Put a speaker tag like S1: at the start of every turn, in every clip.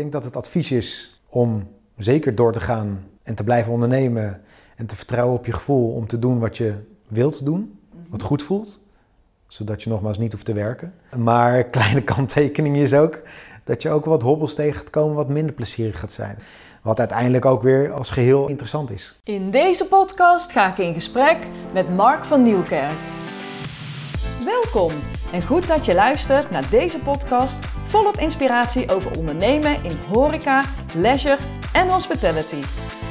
S1: denk dat het advies is om zeker door te gaan en te blijven ondernemen en te vertrouwen op je gevoel om te doen wat je wilt doen, wat goed voelt, zodat je nogmaals niet hoeft te werken. Maar kleine kanttekening is ook dat je ook wat hobbels tegen gaat komen wat minder plezierig gaat zijn. Wat uiteindelijk ook weer als geheel interessant is.
S2: In deze podcast ga ik in gesprek met Mark van Nieuwkerk. Welkom en goed dat je luistert naar deze podcast volop inspiratie over ondernemen in horeca, leisure en hospitality.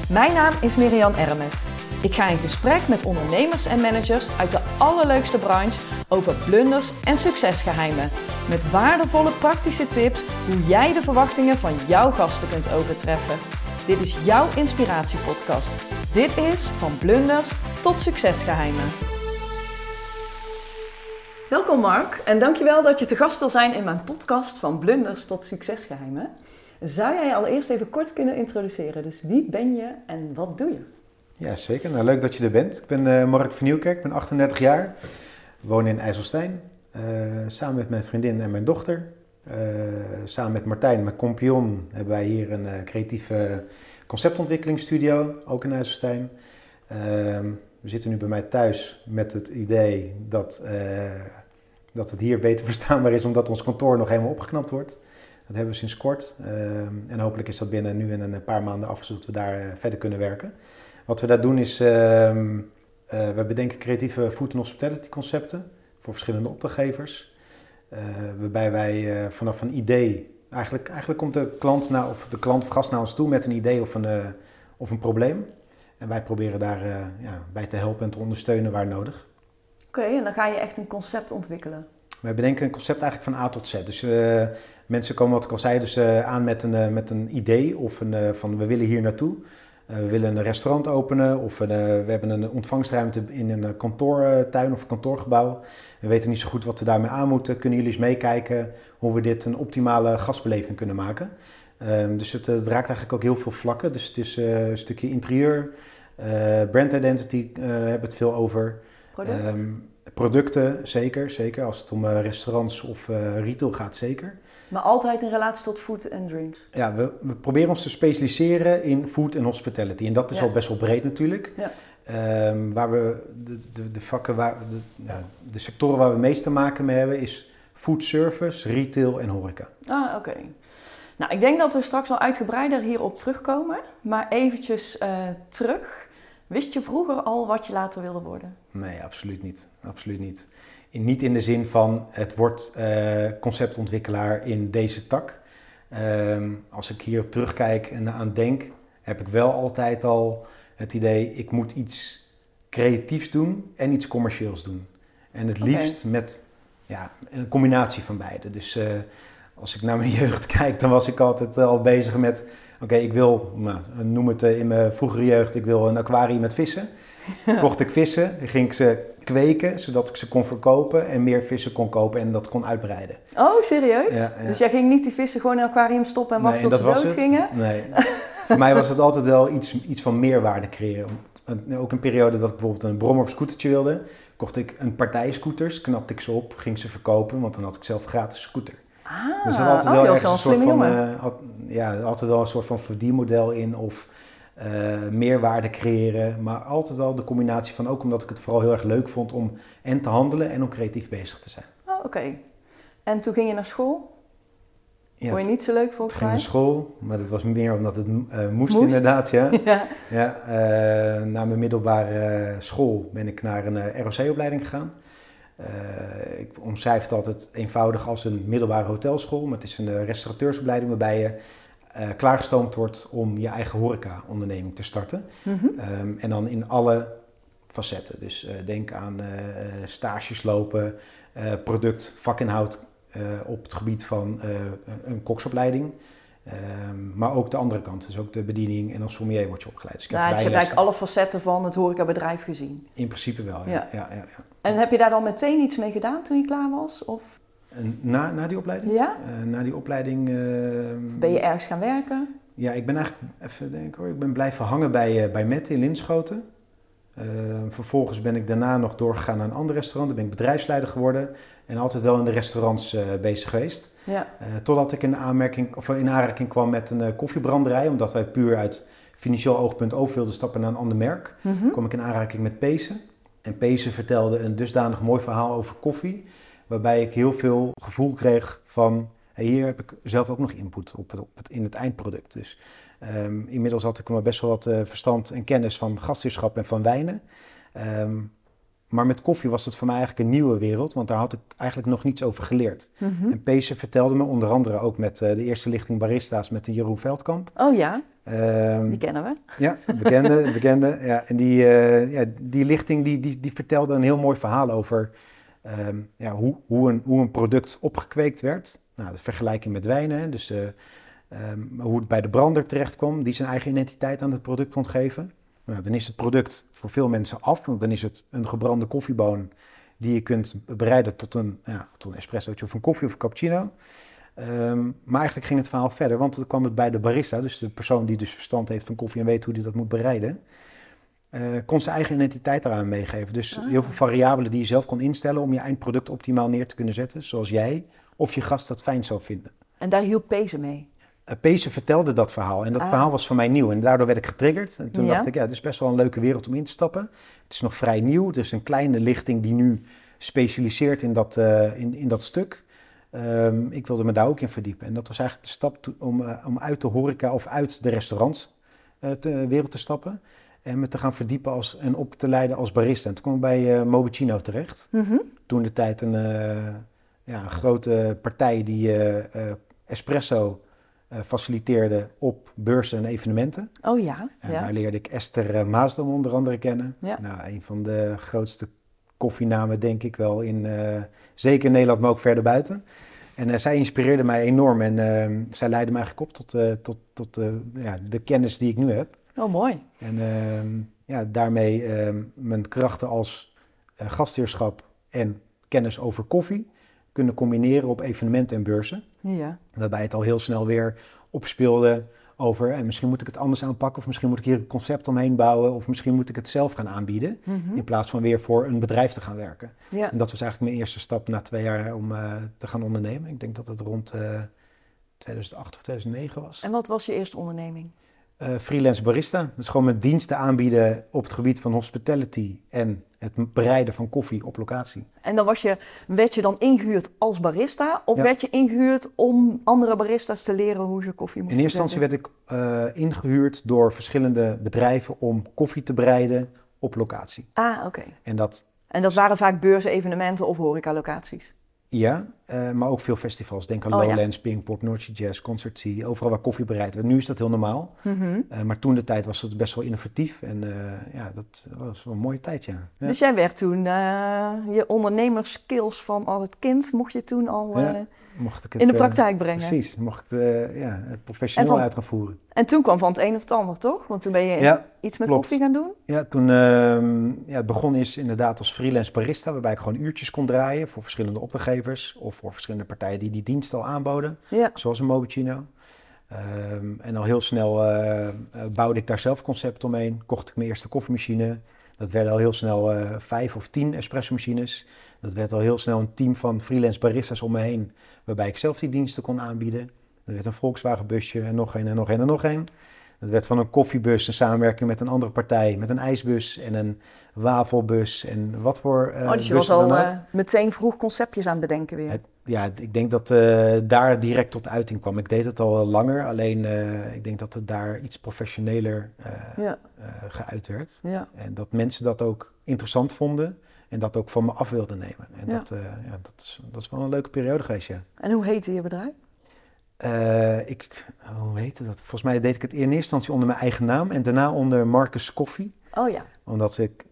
S2: Mijn naam is Miriam Ermes. Ik ga in gesprek met ondernemers en managers uit de allerleukste branche over blunders en succesgeheimen. Met waardevolle praktische tips hoe jij de verwachtingen van jouw gasten kunt overtreffen. Dit is jouw inspiratiepodcast. Dit is van blunders tot succesgeheimen. Welkom Mark en dankjewel dat je te gast wil zijn in mijn podcast van blunders tot succesgeheimen. Zou jij je allereerst even kort kunnen introduceren? Dus wie ben je en wat doe je?
S1: Ja, zeker. Nou, leuk dat je er bent. Ik ben uh, Mark van Nieuwkerk, ik ben 38 jaar, woon in IJsselstein. Uh, samen met mijn vriendin en mijn dochter. Uh, samen met Martijn, mijn kompion, hebben wij hier een creatieve conceptontwikkelingsstudio, ook in IJsselstein. Ehm, we zitten nu bij mij thuis met het idee dat, dat het hier beter verstaanbaar is, omdat ons kantoor nog helemaal opgeknapt wordt. Dat hebben we sinds kort. Ehm, en hopelijk is dat binnen nu en een paar maanden af, zodat we daar verder kunnen werken. Wat we daar doen is, uh, we bedenken creatieve food and hospitality concepten voor verschillende opdrachtgevers. Waarbij wij vanaf een idee, eigenlijk, eigenlijk komt de klant, naar, of de klant gast naar ons toe met een idee of een, of een probleem. En wij proberen daar ja, bij te helpen en te ondersteunen waar nodig.
S2: Oké, en dan ga je echt een concept ontwikkelen.
S1: Wij bedenken een concept eigenlijk van A tot Z. Dus mensen komen, wat ik al zei, dus, aan met een, met een idee of een, van we willen hier naartoe. Eh, we willen een restaurant openen of we, we hebben een ontvangstruimte in een kantoortuin of kantoorgebouw. We weten niet zo goed wat we daarmee aan moeten. Kunnen jullie eens meekijken hoe we dit een optimale gastbeleving kunnen maken? Um, dus het, het, raakt eigenlijk ook heel veel vlakken. Dus het is een stukje interieur, brand identity hebben het veel over.
S2: Product. Um,
S1: producten, zeker, zeker. Als het om restaurants of retail gaat, zeker.
S2: Maar altijd in relatie tot food en drinks.
S1: Ja, we, we, proberen ons te specialiseren in food en hospitality. En dat is al best wel breed natuurlijk. Ja. Um, waar we de, de, de vakken, waar, de, ja, de sectoren waar we meest te maken mee hebben, is food service, retail en horeca.
S2: Ah, oké. Nou, ik denk dat we straks al uitgebreider hierop terugkomen. Maar eventjes uh, terug. Wist je vroeger al wat je later wilde worden?
S1: Nee, absoluut niet. Absoluut niet niet in de zin van het wordt uh, conceptontwikkelaar in deze tak. Um, als ik hierop terugkijk en aan denk, heb ik wel altijd al het idee, ik moet iets creatiefs doen en iets commercieels doen. En het liefst met ja, een combinatie van beide. Dus uh, als ik naar mijn jeugd kijk, dan was ik altijd al bezig met, oké, ik wil, nou, noem het uh, in mijn vroegere jeugd, ik wil een aquarium met vissen. Kocht ik vissen, ging ik ze kweken, zodat ik ze kon verkopen en meer vissen kon kopen en dat kon uitbreiden.
S2: Oh, serieus? Ja, Dus jij ging niet die vissen gewoon in een aquarium stoppen en wachten tot ze dood gingen?
S1: Nee, voor mij was het altijd wel iets, iets van meerwaarde creëren. Ook een periode dat ik bijvoorbeeld een brommer of scootertje wilde, kocht ik een partij scooters, knapte ik ze op, ging ze verkopen, want dan had ik zelf gratis scooter.
S2: Ah, dus er altijd oh, wel ergens een soort van, uh,
S1: ja, altijd wel een soort van verdienmodel in of uh, meerwaarde creëren. Maar altijd wel de combinatie van, ook omdat ik het vooral heel erg leuk vond om en te handelen en om creatief bezig te zijn.
S2: Oh, oké. En toen ging je naar school? Ja, Vond je niet zo leuk volgens
S1: mij? ging naar school, maar dat was meer omdat het uh, moest, inderdaad, ja. ja. ja na mijn middelbare school ben ik naar een ROC-opleiding gegaan. Ik omschrijf het altijd eenvoudig als een middelbare hotelschool, maar het is een restaurateursopleiding waarbij je uh, klaargestoomd wordt om je eigen horeca-onderneming te starten. Mhm. Ehm, en dan in alle facetten. Dus uh, denk aan stages lopen, product, vakinhoud op het gebied van een koksopleiding. Um, maar ook de andere kant, dus ook de bediening en als sommelier word je opgeleid. Dus
S2: ik heb nou, dus je hebt eigenlijk alle facetten van het horecabedrijf gezien.
S1: In principe wel, ja. Ja. Ja, ja,
S2: En heb je daar dan meteen iets mee gedaan toen je klaar was? Of?
S1: Na, na die opleiding?
S2: Ja?
S1: Uh, na die opleiding... Uh,
S2: ben je ergens gaan werken?
S1: Ja, ik ben eigenlijk, even denk hoor, ik ben blijven hangen bij, uh, bij Mette in Linschoten. vervolgens ben ik daarna nog doorgegaan naar een ander restaurant. Dan ben ik bedrijfsleider geworden en altijd wel in de restaurants bezig geweest.
S2: Ja.
S1: Eh, totdat ik in aanmerking, of in aanraking kwam met een eh, koffiebranderij, omdat wij puur uit financieel oogpunt over wilden stappen naar een ander merk,
S2: Mhm.
S1: kwam ik in aanraking met Pezen. En Pezen vertelde een dusdanig mooi verhaal over koffie, waarbij ik heel veel gevoel kreeg van, hey, hier heb ik zelf ook nog input op het, op het, in het eindproduct. Dus ehm, inmiddels had ik wel best wel wat eh, verstand en kennis van gastheerschap en van wijnen. Ehm, maar met koffie was het voor mij eigenlijk een nieuwe wereld, want daar had ik eigenlijk nog niets over geleerd.
S2: Mhm.
S1: En Pezen vertelde me onder andere ook met eh, de eerste lichting barista's met de Jeroen Veldkamp.
S2: Oh ja,
S1: Ehm,
S2: die kennen we.
S1: ja, bekende, bekende. Ja, en die, eh, ja, die lichting die, die, die vertelde een heel mooi verhaal over ehm, ja, hoe, hoe, een, hoe een product opgekweekt werd. Nou, de vergelijking met wijnen, hè. dus eh, ehm, hoe het bij de brander terecht kwam, die zijn eigen identiteit aan het product kon geven. Nou, dan is het product voor veel mensen af, want dan is het een gebrande koffieboon die je kunt bereiden tot een, ja, tot een espressootje of een koffie of een cappuccino. Ehm, maar eigenlijk ging het verhaal verder, want dan kwam het bij de barista, dus de persoon die dus verstand heeft van koffie en weet hoe die dat moet bereiden, eh, kon zijn eigen identiteit eraan meegeven. Dus
S2: Ah.
S1: heel veel variabelen die je zelf kon instellen om je eindproduct optimaal neer te kunnen zetten, zoals jij of je gast dat fijn zou vinden.
S2: En daar hielp Pezen mee.
S1: Uh, Pezen vertelde dat verhaal en dat
S2: Ah.
S1: verhaal was voor mij nieuw en daardoor werd ik getriggerd. En toen
S2: Ja.
S1: dacht ik, ja, het is best wel een leuke wereld om in te stappen. Het is nog vrij nieuw, het is een kleine lichting die nu specialiseert in dat, eh, in, in dat stuk. Ehm, ik wilde me daar ook in verdiepen en dat was eigenlijk de stap om, eh, om uit de horeca of uit de restaurants eh, te, wereld te stappen. En me te gaan verdiepen als, en op te leiden als barista. En toen kwam ik bij eh Mobicino terecht
S2: Mhm.
S1: toen de tijd een, eh, ja, een grote partij die eh, eh, espresso eh, faciliteerde op beurzen en evenementen.
S2: Oh ja,
S1: En
S2: ja.
S1: daar leerde ik Esther eh, Maasdam onder andere kennen.
S2: Ja.
S1: Nou, een van de grootste koffienamen denk ik wel in, eh, zeker in Nederland, maar ook verder buiten. En eh, zij inspireerde mij enorm en eh, zij leidde me eigenlijk op tot, eh, tot, tot eh, ja, de kennis die ik nu heb.
S2: Oh mooi.
S1: En ehm, ja, daarmee ehm, mijn krachten als eh, gastheerschap en kennis over koffie kunnen combineren op evenementen en beurzen.
S2: Ja.
S1: Waarbij het al heel snel weer opspeelde over en misschien moet ik het anders aanpakken of misschien moet ik hier een concept omheen bouwen of misschien moet ik het zelf gaan aanbieden
S2: Mhm.
S1: in plaats van weer voor een bedrijf te gaan werken.
S2: ja.
S1: En dat was eigenlijk mijn eerste stap na twee jaar om eh, te gaan ondernemen. Ik denk dat het rond eh, 2008 of 2009 was.
S2: En wat was je eerste onderneming?
S1: Eh, freelance barista. Dat is gewoon mijn diensten aanbieden op het gebied van hospitality en het bereiden van koffie op locatie.
S2: En dan was je, werd je dan ingehuurd als barista? Of
S1: Ja.
S2: werd je ingehuurd om andere baristas te leren hoe ze koffie
S1: In
S2: moesten
S1: eerste instantie werd ik eh, ingehuurd door verschillende bedrijven om koffie te bereiden op locatie.
S2: Ah, oké.
S1: En dat,
S2: En dat waren vaak beurzen, evenementen of horecalocaties?
S1: Ja, eh, maar ook veel festivals. Denk aan
S2: Oh, ja.
S1: Lowlands, Pinkpop, Noordse Jazz, Concert Sea. Overal waar koffie bereid werd. Nu is dat heel normaal.
S2: Mhm.
S1: Eh, maar toen de tijd was het best wel innovatief. En eh, ja, dat was wel een mooie tijd, ja. ja.
S2: Dus jij werd toen je ondernemerskills van al het kind, mocht je toen al
S1: Ja, Mocht ik het,
S2: in de
S1: eh,
S2: praktijk brengen?
S1: Precies, mocht ik eh, ja, het professioneel
S2: van-
S1: uit gaan voeren.
S2: En toen kwam van het een of het ander, toch? Want toen ben je
S1: Ja,
S2: iets met
S1: klopt.
S2: koffie gaan doen?
S1: ja, toen ehm, ja, het begon is inderdaad als freelance barista, waarbij ik gewoon uurtjes kon draaien voor verschillende opdrachtgevers of voor verschillende partijen die die dienst al aanboden,
S2: Ja.
S1: zoals een Mobicino. Ehm, en al heel snel eh, bouwde ik daar zelf concept omheen, kocht ik mijn eerste koffiemachine. Dat werden al heel snel vijf of tien espresso machines. Dat werd al heel snel een team van freelance baristas om me heen, waarbij ik zelf die diensten kon aanbieden. Er werd een Volkswagen busje en nog een en nog een en nog een. Dat werd van een koffiebus een samenwerking met een andere partij, met een ijsbus en een wafelbus en wat voor
S2: oh, dus je was al eh, meteen vroeg conceptjes aan het bedenken weer.
S1: Het- ja, ik denk dat eh, daar direct tot uiting kwam. Ik deed het al langer, alleen ik denk dat het daar iets professioneler
S2: Ja,
S1: geuit werd.
S2: ja.
S1: En dat mensen dat ook interessant vonden en dat ook van me af wilden nemen. En
S2: Ja.
S1: dat, eh, ja, dat, is, dat is wel een leuke periode geweest, ja.
S2: En hoe heette je bedrijf?
S1: Eh, ik, hoe heette dat? Volgens mij deed ik het in eerste instantie onder mijn eigen naam en daarna onder Marcus Koffie.
S2: Oh ja.
S1: Omdat ik,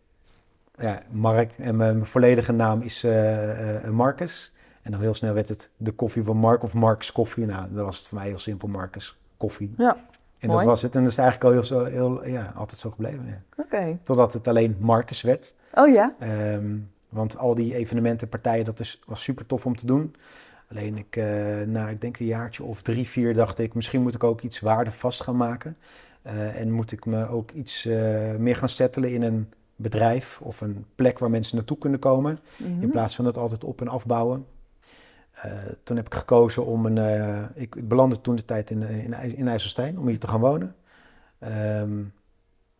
S1: ja, Mark en mijn, volledige naam is eh, Marcus. En dan heel snel werd het de koffie van Mark of Marcus Koffie. Nou, dan was het voor mij heel simpel Marcus Koffie.
S2: Ja,
S1: En
S2: mooi.
S1: dat was het. En dat is eigenlijk al heel, ja, altijd zo gebleven. Ja.
S2: oké.
S1: Totdat het alleen Marcus werd.
S2: Oh ja?
S1: Ehm, want al die evenementen, partijen, dat is, was super tof om te doen. Alleen ik, eh, na ik denk een jaartje of drie, vier, dacht ik, misschien moet ik ook iets waardevast gaan maken. Eh, en moet ik me ook iets eh, meer gaan settelen in een bedrijf of een plek waar mensen naartoe kunnen komen.
S2: Mhm.
S1: In plaats van het altijd op en afbouwen. Toen heb ik gekozen om een. ik, ik belandde toen de tijd in, in, in IJsselstein om hier te gaan wonen. Ehm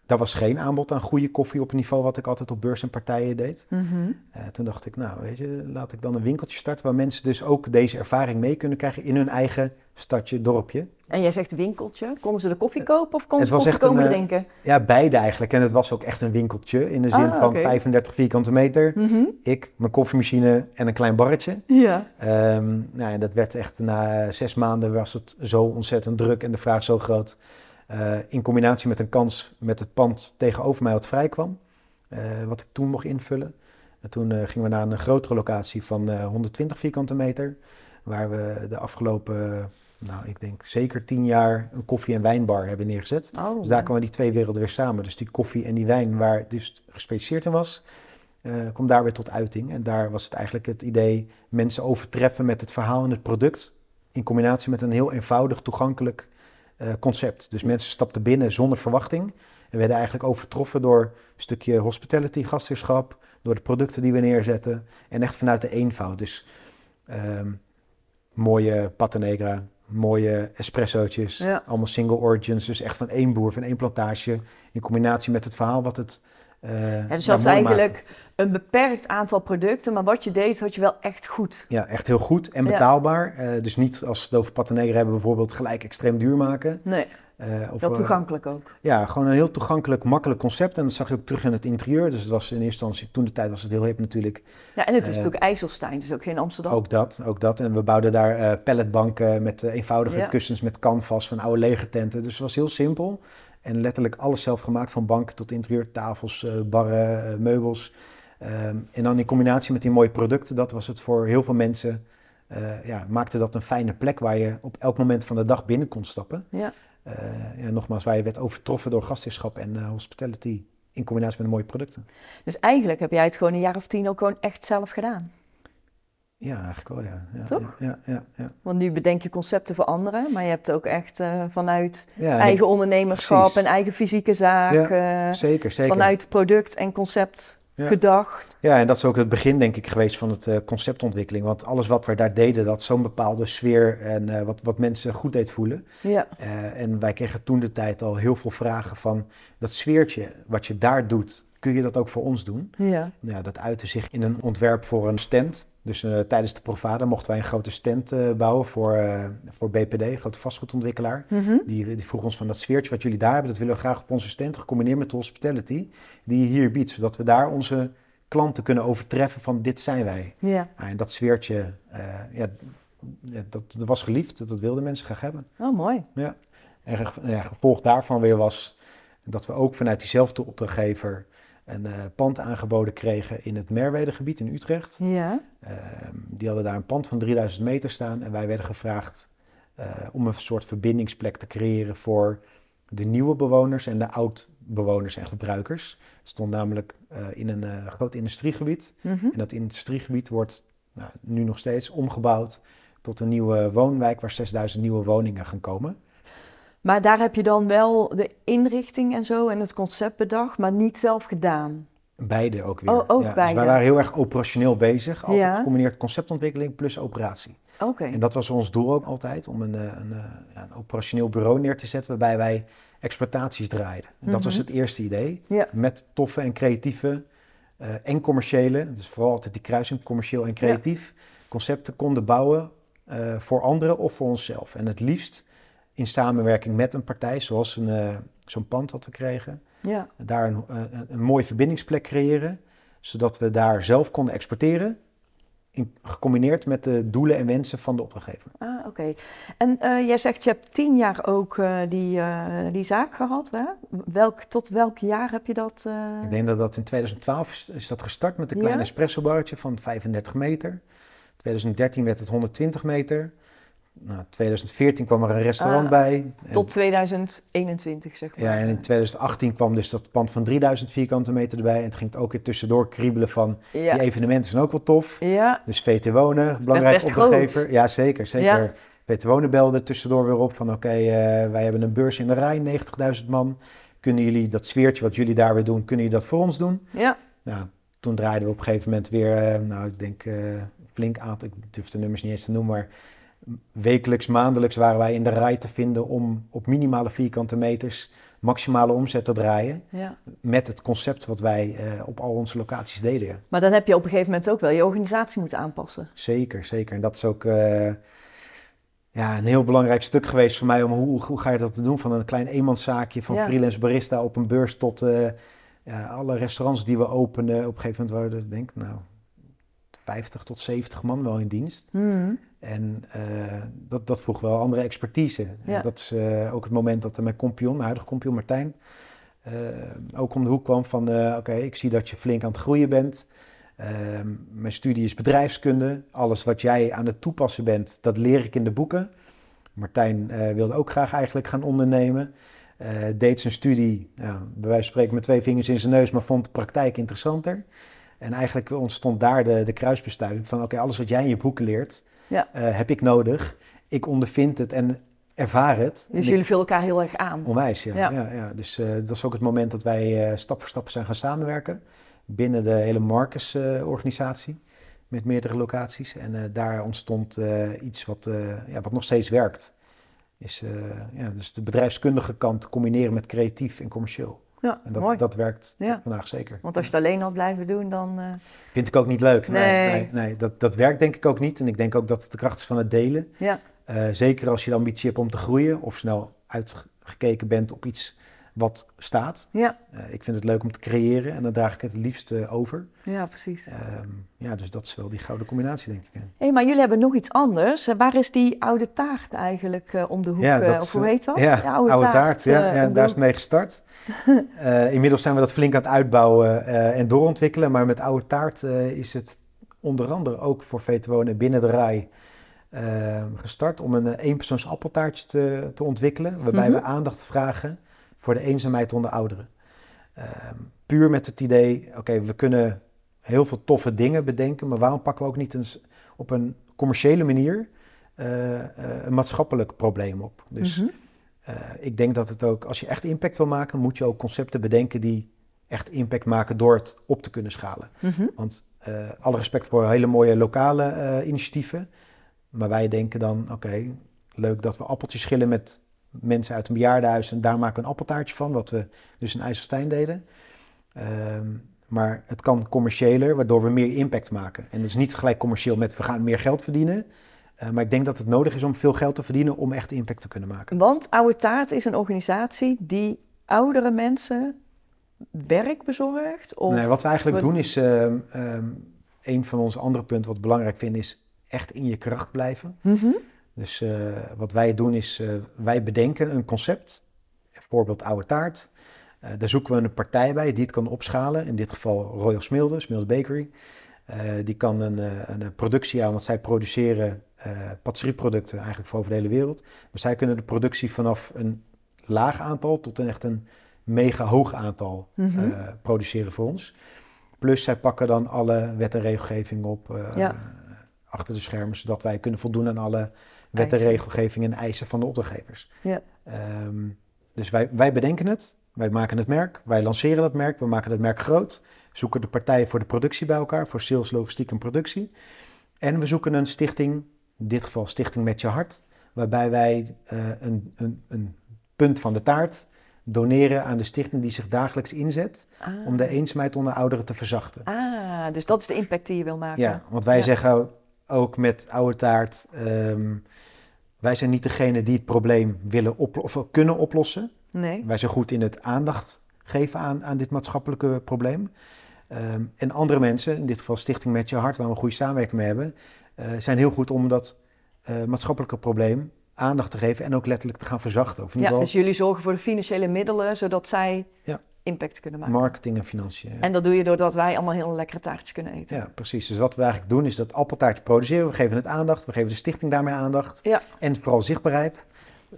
S1: daar was geen aanbod aan goede koffie op een niveau wat ik altijd op beurs en partijen deed.
S2: Mhm.
S1: Eh, toen dacht ik, nou weet je, laat ik dan een winkeltje starten waar mensen dus ook deze ervaring mee kunnen krijgen in hun eigen stadje, dorpje.
S2: En jij zegt winkeltje. Konden ze de koffie kopen of konden
S1: Het
S2: ze koffie
S1: echt een,
S2: komen
S1: eh,
S2: drinken?
S1: Ja, beide eigenlijk. En het was ook echt een winkeltje in de zin
S2: Ah,
S1: van
S2: oké.
S1: 35 vierkante meter.
S2: Mhm.
S1: Ik, mijn koffiemachine en een klein barretje.
S2: Ja.
S1: Ehm, nou, en dat werd echt na zes maanden was het zo ontzettend druk en de vraag zo groot. Eh, in combinatie met een kans met het pand tegenover mij wat vrij kwam. eh, wat ik toen mocht invullen. En toen eh, gingen we naar een grotere locatie van eh, 120 vierkante meter. Waar we de afgelopen, nou ik denk zeker tien jaar een koffie- en wijnbar hebben neergezet.
S2: Oh.
S1: Dus daar kwamen die twee werelden weer samen. Dus die koffie en die wijn, waar het dus gespecialiseerd in was, kwam daar weer tot uiting. En daar was het eigenlijk het idee mensen overtreffen met het verhaal en het product. In combinatie met een heel eenvoudig, toegankelijk concept. Dus mensen stapten binnen zonder verwachting. En werden eigenlijk overtroffen door een stukje hospitality, gastheerschap. Door de producten die we neerzetten. En echt vanuit de eenvoud. Dus ehm, mooie Pata Negra, mooie espressootjes.
S2: Ja.
S1: Allemaal single origins. Dus echt van één boer, van één plantage. In combinatie met het verhaal wat het eh
S2: Ja, dus dat is eigenlijk een beperkt aantal producten, maar wat je deed, had je wel echt goed.
S1: Ja, echt heel goed en
S2: Ja.
S1: betaalbaar. Eh, dus niet als we het over hebben bijvoorbeeld gelijk extreem duur maken.
S2: Nee,
S1: Eh, of, eh,
S2: toegankelijk ook.
S1: ja, gewoon een heel toegankelijk, makkelijk concept. En dat zag je ook terug in het interieur. Dus het was in eerste instantie, toen de tijd was het heel hip natuurlijk.
S2: Ja, en het is natuurlijk IJsselstein, dus ook geen Amsterdam.
S1: Ook dat, ook dat. En we bouwden daar palletbanken met eenvoudige
S2: Ja.
S1: kussens met canvas van oude legertenten. Dus het was heel simpel. En letterlijk alles zelf gemaakt, van banken tot interieur, tafels, eh, barren, eh, meubels. Ehm, en dan in combinatie met die mooie producten, dat was het voor heel veel mensen, eh, ja, maakte dat een fijne plek waar je op elk moment van de dag binnen kon stappen.
S2: Ja.
S1: Ja, nogmaals, waar je werd overtroffen door gastheerschap en hospitality in combinatie met de mooie producten.
S2: Dus eigenlijk heb jij het gewoon een jaar of tien ook gewoon echt zelf gedaan.
S1: Ja, eigenlijk wel, ja. ja
S2: Toch?
S1: Ja, ja, ja.
S2: Want nu bedenk je concepten voor anderen, maar je hebt ook echt eh, vanuit eigen ondernemerschap
S1: precies.
S2: en eigen fysieke zaak,
S1: zeker, zeker.
S2: vanuit product en concept gedacht.
S1: Ja, en dat is ook het begin, denk ik, geweest van het eh, conceptontwikkeling. Want alles wat we daar deden, dat zo'n bepaalde sfeer en eh, wat, wat mensen goed deed voelen.
S2: Ja,
S1: en wij kregen toen de tijd al heel veel vragen van dat sfeertje, wat je daar doet, kun je dat ook voor ons doen?
S2: ja.
S1: Nou Ja, dat uitte zich in een ontwerp voor een stand. Dus eh, tijdens de Provada mochten wij een grote stand eh, bouwen voor, eh, voor BPD, een grote vastgoedontwikkelaar.
S2: Mhm.
S1: Die, die vroeg ons van dat sfeertje wat jullie daar hebben, dat willen we graag op onze stand, gecombineerd met de hospitality die je hier biedt. Zodat we daar onze klanten kunnen overtreffen van dit zijn wij.
S2: ja.
S1: Ja, en dat sfeertje, ja, ja, dat, dat was geliefd, dat, dat wilden mensen graag hebben.
S2: Oh, mooi.
S1: En ge- ja, gevolg daarvan weer was dat we ook vanuit diezelfde opdrachtgever een eh, pand aangeboden kregen in het Merwedegebied in Utrecht.
S2: Ja,
S1: Ehm, die hadden daar een pand van 3000 meter staan en wij werden gevraagd eh, om een soort verbindingsplek te creëren voor de nieuwe bewoners en de oud-bewoners en gebruikers. Het stond namelijk eh, in een groot industriegebied
S2: Mhm.
S1: en dat industriegebied wordt nou, nu nog steeds omgebouwd tot een nieuwe woonwijk waar 6000 nieuwe woningen gaan komen.
S2: Maar daar heb je dan wel de inrichting en zo en het concept bedacht, maar niet zelf gedaan.
S1: Beide ook weer.
S2: Oh, ook
S1: ja,
S2: beide.
S1: Dus wij waren heel erg operationeel bezig. Altijd
S2: Ja.
S1: gecombineerd conceptontwikkeling plus operatie.
S2: Oké.
S1: En dat was ons doel ook altijd, om een, eh, een, eh, een operationeel bureau neer te zetten waarbij wij exploitaties draaiden. En dat was
S2: Mhm.
S1: het eerste idee.
S2: Ja.
S1: Met toffe en creatieve eh, en commerciële, dus vooral altijd die kruising commercieel en creatief, concepten konden bouwen voor anderen of voor onszelf. En het liefst in samenwerking met een partij, zoals een, eh, zo'n pand dat we kregen
S2: Ja.
S1: daar een, een, een mooie verbindingsplek creëren, zodat we daar zelf konden exporteren, in, gecombineerd met de doelen en wensen van de opdrachtgever.
S2: Ah, oké. En eh, jij zegt, je hebt tien jaar ook eh, die, eh, die zaak gehad. Hè? Welk, tot welk jaar heb je dat? eh?
S1: Ik denk dat dat in 2012 is, is dat gestart met een klein
S2: Ja.
S1: espresso barretje van 35 meter. 2013 werd het 120 meter. Nou, 2014 kwam er een restaurant
S2: Ah,
S1: bij. En-
S2: Tot 2021, zeg maar.
S1: ja, en in 2018 kwam dus dat pand van 3000 vierkante meter erbij. En het ging het ook weer tussendoor kriebelen van,
S2: ja.
S1: die evenementen zijn ook wel tof.
S2: ja.
S1: Dus VT Wonen, belangrijk opdrachtgever. Ja, zeker. zeker.
S2: Ja.
S1: VT Wonen belde tussendoor weer op van oké, eh, wij hebben een beurs in de Rijn, 90.000 man. Kunnen jullie dat sfeertje wat jullie daar weer doen, kunnen jullie dat voor ons doen?
S2: ja.
S1: Nou, toen draaiden we op een gegeven moment weer, eh, nou ik denk eh, flink aantal, ik durf de nummers niet eens te noemen, maar wekelijks, maandelijks waren wij in de rij te vinden om op minimale vierkante meters maximale omzet te draaien.
S2: Ja.
S1: Met het concept wat wij eh, op al onze locaties deden.
S2: Maar dan heb je op een gegeven moment ook wel je organisatie moeten aanpassen.
S1: Zeker, zeker. En dat is ook eh, ja, een heel belangrijk stuk geweest voor mij om hoe, hoe ga je dat doen van een klein eenmanszaakje van
S2: Ja.
S1: freelance barista op een beurs tot eh, alle restaurants die we openen. Op een gegeven moment waren er denk ik nou 50 tot 70 man wel in dienst.
S2: Mhm.
S1: En eh, dat, dat vroeg wel andere expertise.
S2: Ja.
S1: En dat is eh, ook het moment dat mijn kompion, mijn huidige kompion Martijn, eh, ook om de hoek kwam van, oké, ik zie dat je flink aan het groeien bent. Ehm, mijn studie is bedrijfskunde. Alles wat jij aan het toepassen bent, dat leer ik in de boeken. Martijn wilde ook graag eigenlijk gaan ondernemen. Deed zijn studie, ja, bij wijze van spreken met twee vingers in zijn neus, maar vond de praktijk interessanter. En eigenlijk ontstond daar de, de kruisbestuiving van, oké, alles wat jij in je boeken leert,
S2: Ja.
S1: eh, heb ik nodig. Ik ondervind het en ervaar het.
S2: Dus jullie vullen elkaar heel erg aan.
S1: Onwijs, ja.
S2: Ja.
S1: ja. ja, Dus eh, dat is ook het moment dat wij eh, stap voor stap zijn gaan samenwerken. Binnen de hele Marcus-organisatie. met meerdere locaties. En daar ontstond iets wat, ja, wat nog steeds werkt. Is ja, dus de bedrijfskundige kant combineren met creatief en commercieel.
S2: Ja,
S1: En dat,
S2: mooi.
S1: dat werkt
S2: Ja.
S1: vandaag zeker.
S2: Want als je het alleen had blijven doen, dan... eh,
S1: Vind ik ook niet leuk. Nee,
S2: Nee.
S1: nee, nee, Dat, dat werkt denk ik ook niet. En ik denk ook dat het de kracht is van het delen.
S2: ja,
S1: Eh, zeker als je de ambitie hebt om te groeien of snel uitgekeken bent op iets wat staat.
S2: ja,
S1: Eh, ik vind het leuk om te creëren en dan draag ik het liefst over.
S2: ja, precies.
S1: Ehm, ja, dus dat is wel die gouden combinatie, denk ik.
S2: Hé, maar jullie hebben nog iets anders. Eh, Waar is die oude taart eigenlijk eh, om de hoek?
S1: Ja, dat,
S2: of hoe heet dat?
S1: Ja,
S2: De
S1: oude, taart. ja, ja, daar is het mee gestart. Inmiddels zijn we dat flink aan het uitbouwen en doorontwikkelen. Maar met oude taart is het onder andere ook voor Vetewonen binnen de rij gestart om een eenpersoons appeltaartje te, te ontwikkelen. Waarbij
S2: Mhm.
S1: we aandacht vragen voor de eenzaamheid onder ouderen. Ehm, puur met het idee, oké, we kunnen heel veel toffe dingen bedenken, maar waarom pakken we ook niet eens op een commerciële manier eh, eh, een maatschappelijk probleem op? Dus
S2: Mhm.
S1: eh, ik denk dat het ook, als je echt impact wil maken, moet je ook concepten bedenken die echt impact maken door het op te kunnen schalen.
S2: Mhm.
S1: Want alle respect voor hele mooie lokale initiatieven. Maar wij denken dan, oké, leuk dat we appeltjes schillen met mensen uit een bejaardenhuis en daar maken we een appeltaartje van, wat we dus in IJsselstein deden. Ehm, maar het kan commerciëler, waardoor we meer impact maken. En dat is niet gelijk commercieel met we gaan meer geld verdienen. Eh, maar ik denk dat het nodig is om veel geld te verdienen om echt impact te kunnen maken.
S2: Want Oude Taart is een organisatie die oudere mensen werk bezorgt? Of...
S1: Nee, wat we eigenlijk doen is, ehm, ehm, een van onze andere punten wat we belangrijk vinden, is echt in je kracht blijven.
S2: Mhm.
S1: Dus eh, wat wij doen is, eh, wij bedenken een concept, bijvoorbeeld oude taart. Eh, daar zoeken we een partij bij die het kan opschalen. In dit geval Royal Smilde, Smilde Bakery. Die kan een, een productie aan, want zij produceren patisserieproducten eigenlijk voor over de hele wereld. Maar zij kunnen de productie vanaf een laag aantal tot een echt een mega hoog aantal
S2: Mhm.
S1: produceren voor ons. Plus zij pakken dan alle wet en regelgeving op
S2: Ja.
S1: achter de schermen, zodat wij kunnen voldoen aan alle wet en
S2: Eisen.
S1: regelgeving en eisen van de opdrachtgevers.
S2: Ja.
S1: Ehm, dus wij, wij bedenken het, wij maken het merk, wij lanceren dat merk, we maken het merk groot, zoeken de partijen voor de productie bij elkaar, voor sales, logistiek en productie. En we zoeken een stichting, in dit geval Stichting Met Je Hart, waarbij wij eh, een, een, een punt van de taart doneren aan de stichting die zich dagelijks inzet
S2: Ah.
S1: om de eenzaamheid onder ouderen te verzachten.
S2: Ah, dus dat is de impact die je wil maken.
S1: Ja, want wij
S2: Ja.
S1: zeggen ook met oude taart, ehm, wij zijn niet degene die het probleem willen oplo- of kunnen oplossen.
S2: Nee.
S1: Wij zijn goed in het aandacht geven aan, aan dit maatschappelijke probleem. Ehm, en andere mensen, in dit geval Stichting Met Je Hart, waar we een goede samenwerking mee hebben, eh, zijn heel goed om dat eh, maatschappelijke probleem aandacht te geven en ook letterlijk te gaan verzachten. Of in
S2: Ja,
S1: ieder
S2: dus jullie zorgen voor de financiële middelen, zodat zij
S1: Ja.
S2: Impact kunnen maken.
S1: marketing en financiën.
S2: En dat doe je doordat wij allemaal heel lekkere taartjes kunnen eten.
S1: Ja, precies. Dus wat we eigenlijk doen is dat appeltaartje produceren. We geven het aandacht. We geven de stichting daarmee aandacht.
S2: Ja.
S1: En vooral zichtbaarheid.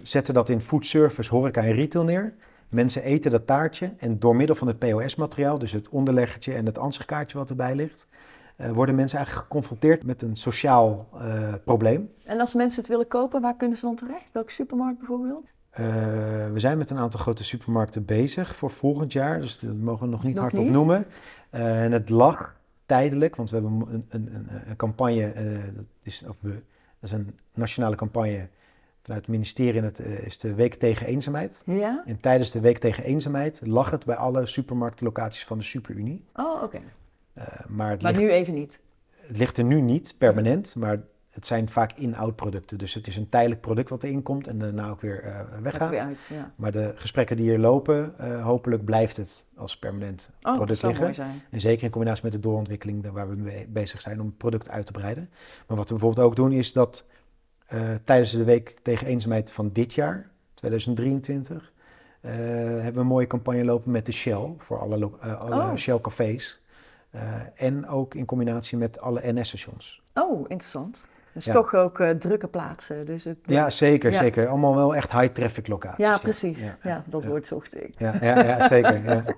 S1: Zetten dat in food service, horeca en retail neer. Mensen eten dat taartje en door middel van het POS-materiaal, dus het onderleggertje en het ansichtkaartje wat erbij ligt, eh, worden mensen eigenlijk geconfronteerd met een sociaal eh, probleem.
S2: En als mensen het willen kopen, waar kunnen ze dan terecht? Welke supermarkt bijvoorbeeld?
S1: Eh, we zijn met een aantal grote supermarkten bezig voor volgend jaar, dus dat mogen we nog niet
S2: Nog
S1: hardop
S2: niet?
S1: noemen. Eh, en het lag tijdelijk, want we hebben een, een, een, campagne, eh, dat, is, of we, dat is een nationale campagne vanuit het ministerie, en het is de Week tegen Eenzaamheid.
S2: Ja?
S1: En tijdens de Week tegen Eenzaamheid lag het bij alle supermarktlocaties van de Superunie.
S2: Oh, oké.
S1: Maar het
S2: Maar
S1: ligt,
S2: nu even niet.
S1: het ligt er nu niet permanent, maar het zijn vaak in-out producten. Dus het is een tijdelijk product wat erin komt en daarna ook weer eh,
S2: Gaat
S1: weggaat.
S2: weer uit. Ja.
S1: Maar de gesprekken die hier lopen, eh, hopelijk blijft het als permanent
S2: Oh,
S1: product liggen. En zeker in combinatie met de doorontwikkeling waar we mee bezig zijn om het product uit te breiden. Maar wat we bijvoorbeeld ook doen is dat eh, tijdens de week tegen eenzaamheid van dit jaar, 2023, eh, hebben we een mooie campagne lopen met de Shell voor alle, alle
S2: Oh.
S1: Shell cafés. En ook in combinatie met alle NS-stations.
S2: Oh, interessant. Dus
S1: Ja.
S2: toch ook eh, drukke plaatsen. Dus het,
S1: Ja, zeker,
S2: Ja.
S1: zeker. Allemaal wel echt high-traffic locaties.
S2: Ja, precies. Ja,
S1: ja,
S2: dat woord zocht ik.
S1: Ja, ja, ja, zeker. Ja.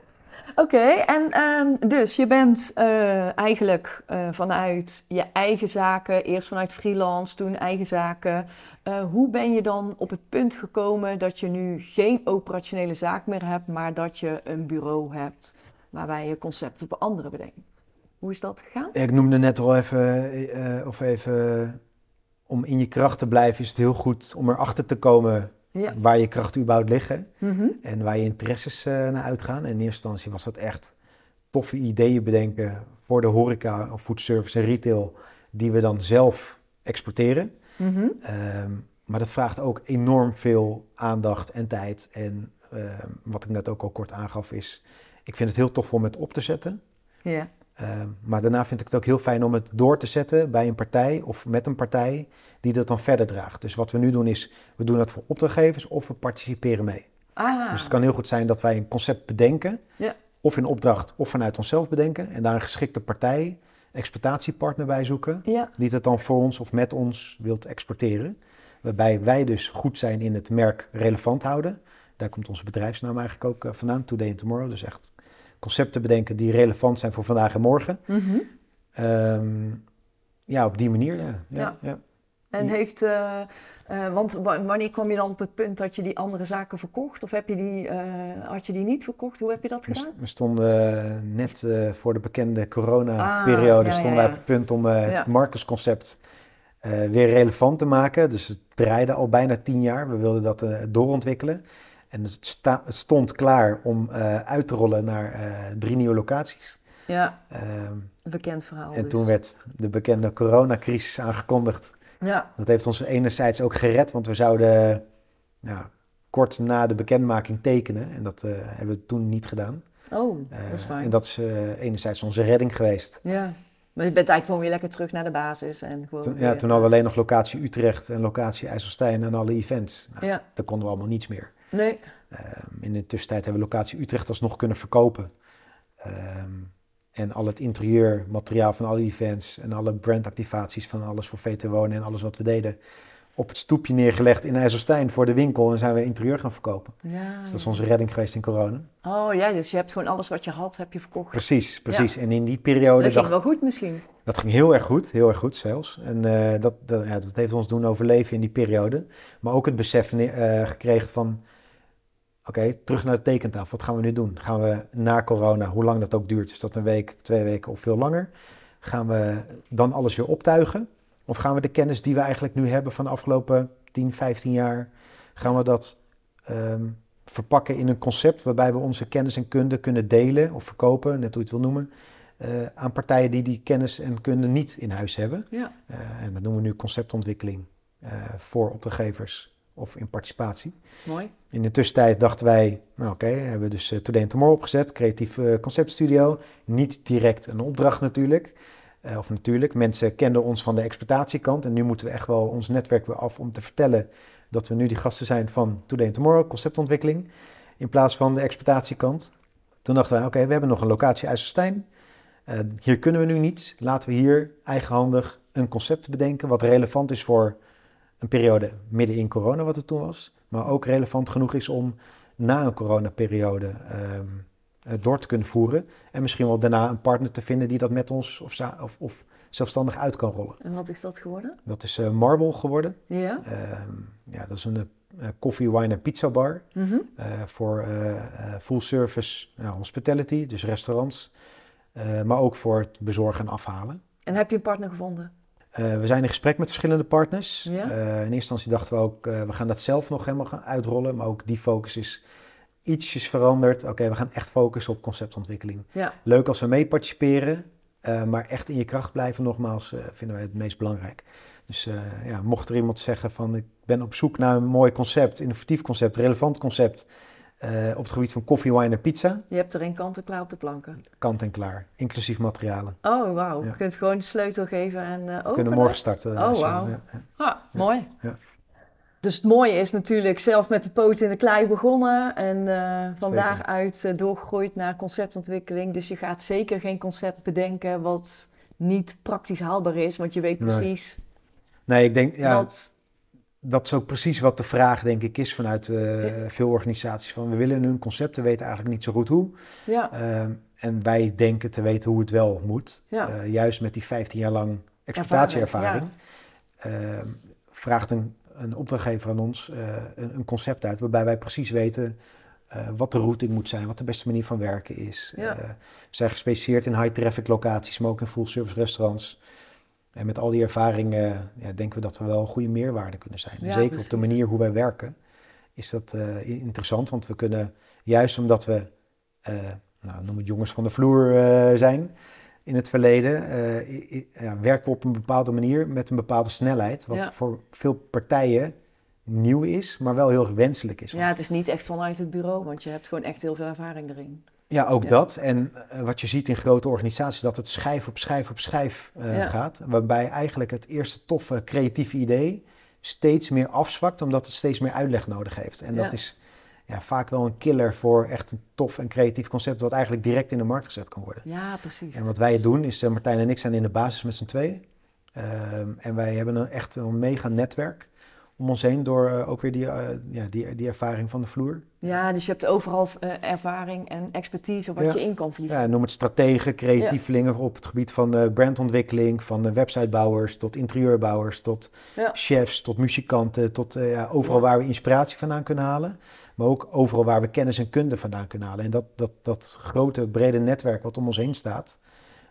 S2: Oké, en ehm, dus je bent eh, eigenlijk eh, vanuit je eigen zaken, eerst vanuit freelance, toen eigen zaken. Eh, hoe ben je dan op het punt gekomen dat je nu geen operationele zaak meer hebt, maar dat je een bureau hebt waarbij je concepten voor anderen bedenkt? Hoe is dat gegaan?
S1: Ik noemde net al even, eh, of even, om in je kracht te blijven, is het heel goed om erachter te komen
S2: Ja.
S1: waar je krachten überhaupt liggen
S2: Mhm.
S1: en waar je interesses eh, naar uitgaan. En in eerste instantie was dat echt toffe ideeën bedenken voor de horeca of foodservice en retail, die we dan zelf exporteren.
S2: Mhm.
S1: Ehm, maar dat vraagt ook enorm veel aandacht en tijd. En ehm, wat ik net ook al kort aangaf is, ik vind het heel tof om het op te zetten.
S2: Ja.
S1: Ehm, maar daarna vind ik het ook heel fijn om het door te zetten bij een partij of met een partij die dat dan verder draagt. Dus wat we nu doen is, we doen dat voor opdrachtgevers of we participeren mee.
S2: Ah,
S1: Dus het kan heel goed zijn dat wij een concept bedenken,
S2: Ja.
S1: of in opdracht of vanuit onszelf bedenken. En daar een geschikte partij, exploitatiepartner bij zoeken,
S2: ja.
S1: die het dan voor ons of met ons wilt exporteren. Waarbij wij dus goed zijn in het merk relevant houden. Daar komt onze bedrijfsnaam eigenlijk ook eh, vandaan, Today and Tomorrow. Dus echt concepten bedenken die relevant zijn voor vandaag en morgen.
S2: Mhm.
S1: Ehm, ja, op die manier, ja. ja.
S2: En heeft, eh, eh, want wa- wanneer kwam je dan op het punt dat je die andere zaken verkocht? Of heb je die, eh, had je die niet verkocht? Hoe heb je dat gedaan?
S1: we stonden net voor de bekende corona-periode,
S2: Ah, ja,
S1: stonden wij op het punt om het. Marcus-concept weer relevant te maken. Dus het draaide al bijna tien jaar. We wilden dat doorontwikkelen. En het, sta- het stond klaar om eh, uit te rollen naar eh, drie nieuwe locaties.
S2: Ja, een bekend verhaal.
S1: en
S2: dus.
S1: toen werd de bekende coronacrisis aangekondigd.
S2: Ja,
S1: Dat heeft ons enerzijds ook gered, want we zouden ja, kort na de bekendmaking tekenen. En dat eh, hebben we toen niet gedaan.
S2: oh, dat is fijn.
S1: en dat is enerzijds onze redding geweest.
S2: Ja, maar je bent eigenlijk gewoon weer lekker terug naar de basis. En gewoon
S1: Toen, ja, toen hadden we alleen nog locatie Utrecht en locatie IJsselstein en alle events. Nou,
S2: Ja,
S1: Daar konden we allemaal niets meer.
S2: Nee.
S1: Ehm, in de tussentijd hebben we locatie Utrecht alsnog kunnen verkopen. Ehm, en al het interieurmateriaal van alle events en alle brandactivaties van alles voor VT Wonen en alles wat we deden op het stoepje neergelegd in IJsselstein voor de winkel en zijn we interieur gaan verkopen.
S2: Ja,
S1: Dus dat is onze redding geweest in corona.
S2: Oh ja, dus je hebt gewoon alles wat je had, heb je verkocht.
S1: Precies, precies. En in die periode
S2: dat ging wel goed misschien.
S1: Dat ging heel erg goed, heel erg goed zelfs. En eh, dat, dat, ja, dat heeft ons doen overleven in die periode. Maar ook het besef eh, gekregen van, oké, terug naar de tekentafel. Wat gaan we nu doen? Gaan we na corona, hoe lang dat ook duurt, is dat een week, twee weken of veel langer? Gaan we dan alles weer optuigen? Of gaan we de kennis die we eigenlijk nu hebben van de afgelopen 10, 15 jaar, gaan we dat ehm, verpakken in een concept waarbij we onze kennis en kunde kunnen delen of verkopen, net hoe je het wil noemen, eh, aan partijen die die kennis en kunde niet in huis hebben.
S2: Ja.
S1: Eh, en dat noemen we nu conceptontwikkeling eh, voor opdrachtgevers of in participatie.
S2: Mooi.
S1: In de tussentijd dachten wij, nou oké, hebben we dus Today and Tomorrow opgezet, creatief eh, conceptstudio. Niet direct een opdracht natuurlijk. Eh, of natuurlijk, mensen kenden ons van de exploitatiekant en nu moeten we echt wel ons netwerk weer af om te vertellen dat we nu die gasten zijn van Today and Tomorrow, conceptontwikkeling, in plaats van de exploitatiekant. Toen dachten wij, oké, we hebben nog een locatie IJsselstein. Eh, hier kunnen we nu niets. Laten we hier eigenhandig een concept bedenken wat relevant is voor een periode midden in corona, wat het toen was. Maar ook relevant genoeg is om na een coronaperiode ehm eh, door te kunnen voeren. En misschien wel daarna een partner te vinden die dat met ons of, of, of zelfstandig uit kan rollen.
S2: En wat is dat geworden?
S1: Dat is eh, Marble geworden.
S2: Ja.
S1: Ehm, ja, dat is een eh, koffie, wine en pizza bar.
S2: Mhm.
S1: eh, voor full service nou, hospitality, dus restaurants. Maar ook voor het bezorgen en afhalen.
S2: En heb je een partner gevonden?
S1: Eh, we zijn in gesprek met verschillende partners.
S2: Ja?
S1: Eh, in eerste instantie dachten we ook, eh, we gaan dat zelf nog helemaal gaan uitrollen. Maar ook die focus is ietsjes veranderd. Oké, we gaan echt focussen op conceptontwikkeling.
S2: Ja.
S1: Leuk als we mee participeren, maar echt in je kracht blijven nogmaals, vinden wij het meest belangrijk. Dus ja, mocht er iemand zeggen van ik ben op zoek naar een mooi concept, innovatief concept, relevant concept eh, op het gebied van koffie, wine en pizza,
S2: Je hebt er een kant en klaar op de planken.
S1: kant en klaar, inclusief materialen.
S2: Oh, wauw.
S1: Ja.
S2: Je kunt gewoon de sleutel geven en eh
S1: We kunnen morgen starten.
S2: Oh, wauw.
S1: ja, ja.
S2: Ah, mooi.
S1: Ja.
S2: Dus het mooie is natuurlijk zelf met de poot in de klei begonnen en eh, van
S1: Zeker.
S2: daaruit doorgegroeid naar conceptontwikkeling. Dus je gaat zeker geen concept bedenken wat niet praktisch haalbaar is, want je weet
S1: Nee.
S2: precies
S1: Nee, ik denk, ja,
S2: wat...
S1: dat is ook precies wat de vraag denk ik is vanuit eh,
S2: Ja.
S1: veel organisaties. Van we willen een concept, we weten eigenlijk niet zo goed hoe.
S2: Ja,
S1: Ehm, en wij denken te weten hoe het wel moet.
S2: Ja.
S1: Eh, juist met die 15 jaar lang exploitatieervaring. Ehm, vraagt een, een opdrachtgever aan ons eh, een, een concept uit waarbij wij precies weten wat de routing moet zijn, wat de beste manier van werken is. We zijn gespecialiseerd in high-traffic locaties, maar ook in full-service restaurants. En met al die ervaring eh, ja, denken we dat we wel een goede meerwaarde kunnen zijn.
S2: Ja,
S1: zeker
S2: precies.
S1: op de manier hoe wij werken is dat eh, interessant, want we kunnen juist omdat we, eh, nou, noem het jongens van de vloer eh, zijn in het verleden, ja, werken we op een bepaalde manier met een bepaalde snelheid, wat
S2: Ja.
S1: voor veel partijen nieuw is, maar wel heel wenselijk is.
S2: ja, het is niet echt vanuit het bureau, want je hebt gewoon echt heel veel ervaring erin.
S1: Ja, ook
S2: Ja.
S1: dat. En eh, wat je ziet in grote organisaties, dat het schijf op schijf op schijf eh,
S2: Ja.
S1: gaat. Waarbij eigenlijk het eerste toffe creatieve idee steeds meer afzwakt, omdat het steeds meer uitleg nodig heeft. En
S2: Ja.
S1: dat is ja, vaak wel een killer voor echt een tof en creatief concept, wat eigenlijk direct in de markt gezet kan worden.
S2: Ja, precies.
S1: En wat wij doen, is eh, Martijn en ik zijn in de basis met z'n tweeën. Ehm, en wij hebben een, echt een mega netwerk om ons heen door eh, ook weer die, eh, ja, die, die ervaring van de vloer.
S2: Ja, dus je hebt overal eh, ervaring en expertise wat
S1: Ja.
S2: je in kan vliegen.
S1: Ja, noem het strategen, creatievelingen op het gebied van brandontwikkeling, van de websitebouwers tot interieurbouwers, tot
S2: Ja.
S1: chefs, tot muzikanten, tot ja, overal
S2: Ja.
S1: waar we inspiratie vandaan kunnen halen. Maar ook overal waar we kennis en kunde vandaan kunnen halen. En dat, dat, dat grote, brede netwerk wat om ons heen staat,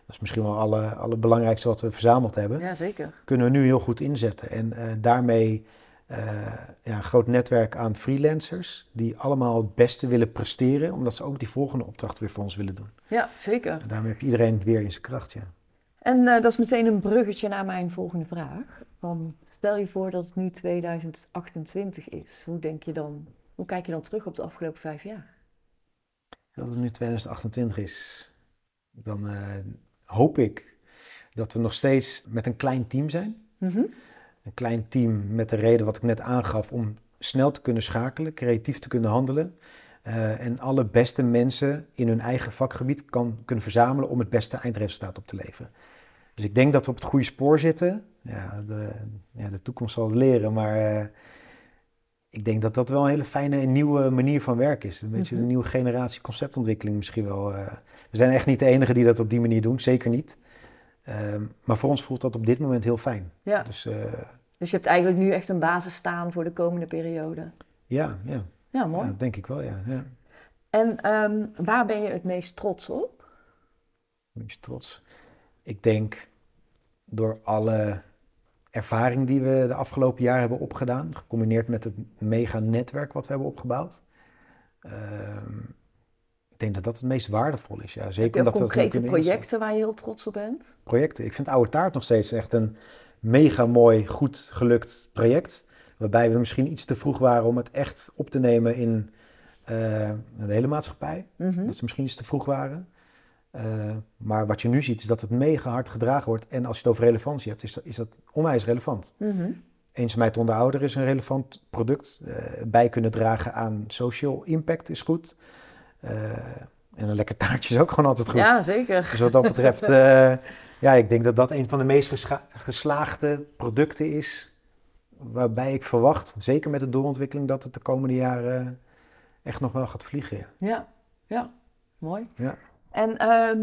S1: dat is misschien wel alle, alle belangrijkste wat we verzameld hebben,
S2: Ja, zeker.
S1: kunnen we nu heel goed inzetten. En daarmee ja, een groot netwerk aan freelancers die allemaal het beste willen presteren, omdat ze ook die volgende opdracht weer voor ons willen doen.
S2: Ja, zeker.
S1: En daarmee heb je iedereen weer in zijn kracht, ja.
S2: En eh, dat is meteen een bruggetje naar mijn volgende vraag. Van, stel je voor dat het nu 2028 is. Hoe denk je dan, hoe kijk je dan terug op de afgelopen vijf jaar?
S1: Dat het nu 2028 is, dan eh, hoop ik dat we nog steeds met een klein team zijn.
S2: Mhm.
S1: Een klein team met de reden wat ik net aangaf om snel te kunnen schakelen, creatief te kunnen handelen. eh, en alle beste mensen in hun eigen vakgebied kan, kunnen verzamelen om het beste eindresultaat op te leveren. Dus ik denk dat we op het goede spoor zitten. Ja, de, ja, de toekomst zal het leren, maar eh, ik denk dat dat wel een hele fijne en nieuwe manier van werken is. Een beetje
S2: Mhm.
S1: een nieuwe generatie conceptontwikkeling misschien wel. eh. we zijn echt niet de enige die dat op die manier doen, zeker niet. Ehm, maar voor ons voelt dat op dit moment heel fijn.
S2: Ja,
S1: Dus eh,
S2: dus je hebt eigenlijk nu echt een basis staan voor de komende periode.
S1: ja, ja,
S2: Ja, mooi.
S1: ja, dat denk ik wel, ja. ja.
S2: En ehm, waar ben je het meest trots op?
S1: Beetje trots. Ik denk door alle ervaring die we de afgelopen jaren hebben opgedaan, gecombineerd met het mega netwerk wat we hebben opgebouwd. ehm, denk dat dat het meest waardevol is. Ja, zeker omdat dat
S2: concrete
S1: inzetten.
S2: projecten waar je heel trots op bent?
S1: projecten. Ik vind Oude Taart nog steeds echt een mega mooi, goed gelukt project. Waarbij we misschien iets te vroeg waren om het echt op te nemen in eh, de hele maatschappij.
S2: Mhm.
S1: Dat ze misschien iets te vroeg waren. Eh, maar wat je nu ziet is dat het mega hard gedragen wordt. En als je het over relevantie hebt, is dat, is dat onwijs relevant.
S2: Mhm.
S1: Eenzaamheid onder ouderen is een relevant product. Eh, bij kunnen dragen aan social impact is goed. Eh, en een lekker taartje is ook gewoon altijd goed.
S2: Ja, zeker.
S1: Dus wat dat betreft, eh, ja, ik denk dat dat een van de meest geslaagde producten is. Waarbij ik verwacht, zeker met de doorontwikkeling, dat het de komende jaren echt nog wel gaat vliegen. Ja.
S2: Ja, ja, mooi.
S1: Ja.
S2: En, ehm,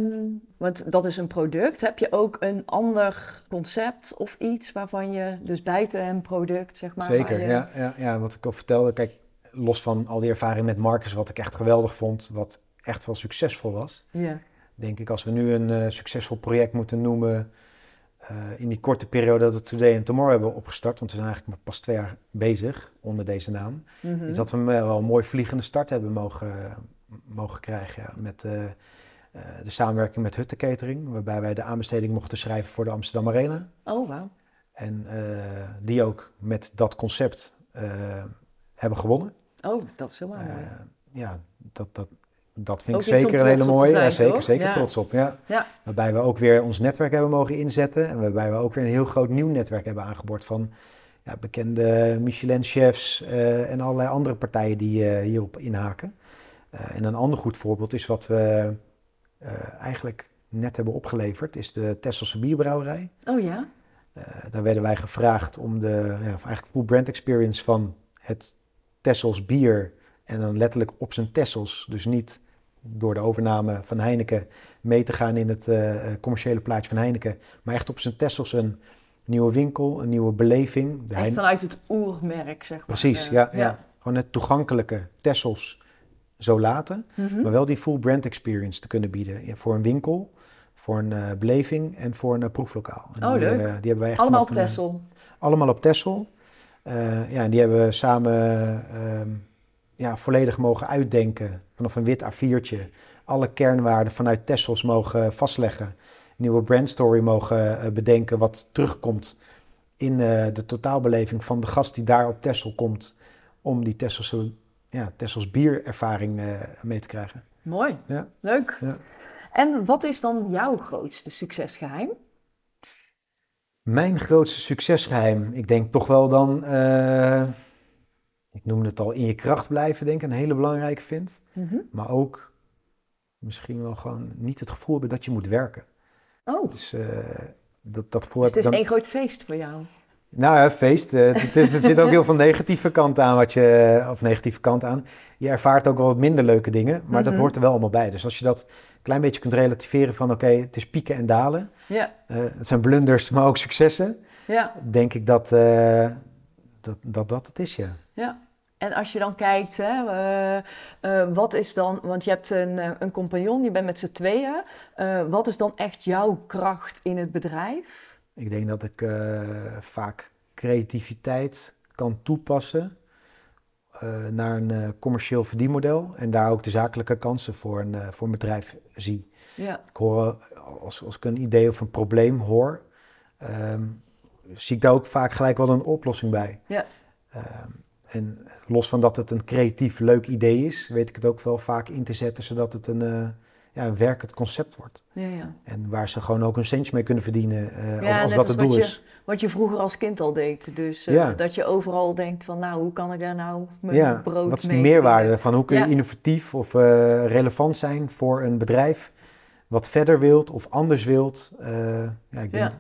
S2: want dat is een product. Heb je ook een ander concept of iets waarvan je, dus buiten een product, zeg maar.
S1: Zeker,
S2: je-
S1: ja, ja, ja. Wat ik al vertelde, kijk, los van al die ervaring met Marcus, wat ik echt geweldig vond, wat echt wel succesvol was.
S2: Ja.
S1: Denk ik, als we nu een eh, succesvol project moeten noemen, eh, in die korte periode dat we Today and Tomorrow hebben opgestart, want we zijn eigenlijk pas twee jaar bezig onder deze naam,
S2: Mhm.
S1: is dat we eh, wel een mooi vliegende start hebben mogen, mogen krijgen. Ja, met de samenwerking met Hutte Catering, waarbij wij de aanbesteding mochten schrijven voor de Amsterdam Arena.
S2: Oh, wauw.
S1: En die ook met dat concept hebben gewonnen.
S2: Oh, dat is helemaal
S1: Eh,
S2: mooi.
S1: ja, dat, dat, dat vind
S2: Ook
S1: ik zeker een hele mooie.
S2: zijn,
S1: ja, zeker,
S2: toch?
S1: zeker
S2: Ja.
S1: trots op. Ja.
S2: Ja.
S1: Waarbij we ook weer ons netwerk hebben mogen inzetten. En waarbij we ook weer een heel groot nieuw netwerk hebben aangeboord van ja, bekende Michelin-chefs eh, en allerlei andere partijen die eh, hierop inhaken. Eh, en een ander goed voorbeeld is wat we eh, eigenlijk net hebben opgeleverd, is de Tesselse Bierbrouwerij.
S2: Oh ja?
S1: Eh, daar werden wij gevraagd om de ja, of eigenlijk full brand experience van het Tessels bier en dan letterlijk op zijn Tessels, dus niet door de overname van Heineken mee te gaan in het eh, eh, commerciële plaatje van Heineken, maar echt op zijn Tessels een nieuwe winkel, een nieuwe beleving. De
S2: vanuit het oermerk, zeg maar.
S1: Precies, ja, ja. Gewoon het toegankelijke Tessels zo laten,
S2: Mhm.
S1: maar wel die full brand experience te kunnen bieden ja, voor een winkel, voor een eh, beleving en voor een proeflokaal. En
S2: Oh,
S1: die,
S2: leuk.
S1: die hebben wij echt
S2: Allemaal op Texel.
S1: allemaal op Texel. Eh, ja, en die hebben we samen ehm, ja, volledig mogen uitdenken. Vanaf een wit A4'tje. Alle kernwaarden vanuit Tessels mogen vastleggen. Nieuwe brandstory mogen eh, bedenken wat terugkomt in eh, de totaalbeleving van de gast die daar op Tessel komt. Om die Tesselse, ja, Tessels bierervaring mee te krijgen.
S2: Mooi.
S1: Ja.
S2: Leuk.
S1: Ja.
S2: En wat is dan jouw grootste succesgeheim?
S1: Mijn grootste succesgeheim, ik denk toch wel dan, eh, ik noemde het al, in je kracht blijven, denk ik, een hele belangrijke vind.
S2: Mhm.
S1: Maar ook misschien wel gewoon niet het gevoel hebben dat je moet werken.
S2: Oh,
S1: Dus eh, dat, dat gevoel
S2: dus het is één groot feest voor jou.
S1: Nou ja, feest. eh, het is, er zit ook heel veel negatieve kant aan, wat je, of negatieve kant aan. Je ervaart ook wel wat minder leuke dingen, maar dat
S2: Mhm.
S1: hoort er wel allemaal bij. Dus als je dat klein beetje kunt relativeren van, oké, het is pieken en dalen.
S2: Ja,
S1: Eh, het zijn blunders, maar ook successen.
S2: ja,
S1: Denk ik dat eh, dat, dat, dat het is, ja.
S2: ja. En als je dan kijkt, hè, eh, wat is dan, want je hebt een, een compagnon, je bent met z'n tweeën. Eh, wat is dan echt jouw kracht in het bedrijf?
S1: Ik denk dat ik vaak creativiteit kan toepassen naar een eh, commercieel verdienmodel. En daar ook de zakelijke kansen voor een, eh, voor een bedrijf zie.
S2: Ja,
S1: Ik hoor, eh, als, als ik een idee of een probleem hoor, ehm, zie ik daar ook vaak gelijk wel een oplossing bij.
S2: Ja.
S1: Ehm, en los van dat het een creatief leuk idee is, weet ik het ook wel vaak in te zetten, zodat het een, eh, ja, een werkend concept wordt.
S2: ja, ja.
S1: En waar ze gewoon ook een centje mee kunnen verdienen, eh, als, als dat het doel
S2: je-
S1: is.
S2: Wat je vroeger als kind al deed. Dus eh,
S1: Ja.
S2: dat je overal denkt van, nou, hoe kan ik daar nou mijn
S1: Ja,
S2: brood
S1: wat is
S2: mee
S1: meerwaarde van hoe kun je
S2: Ja.
S1: innovatief of eh, relevant zijn voor een bedrijf wat verder wilt of anders wilt. Eh, ja, ik denk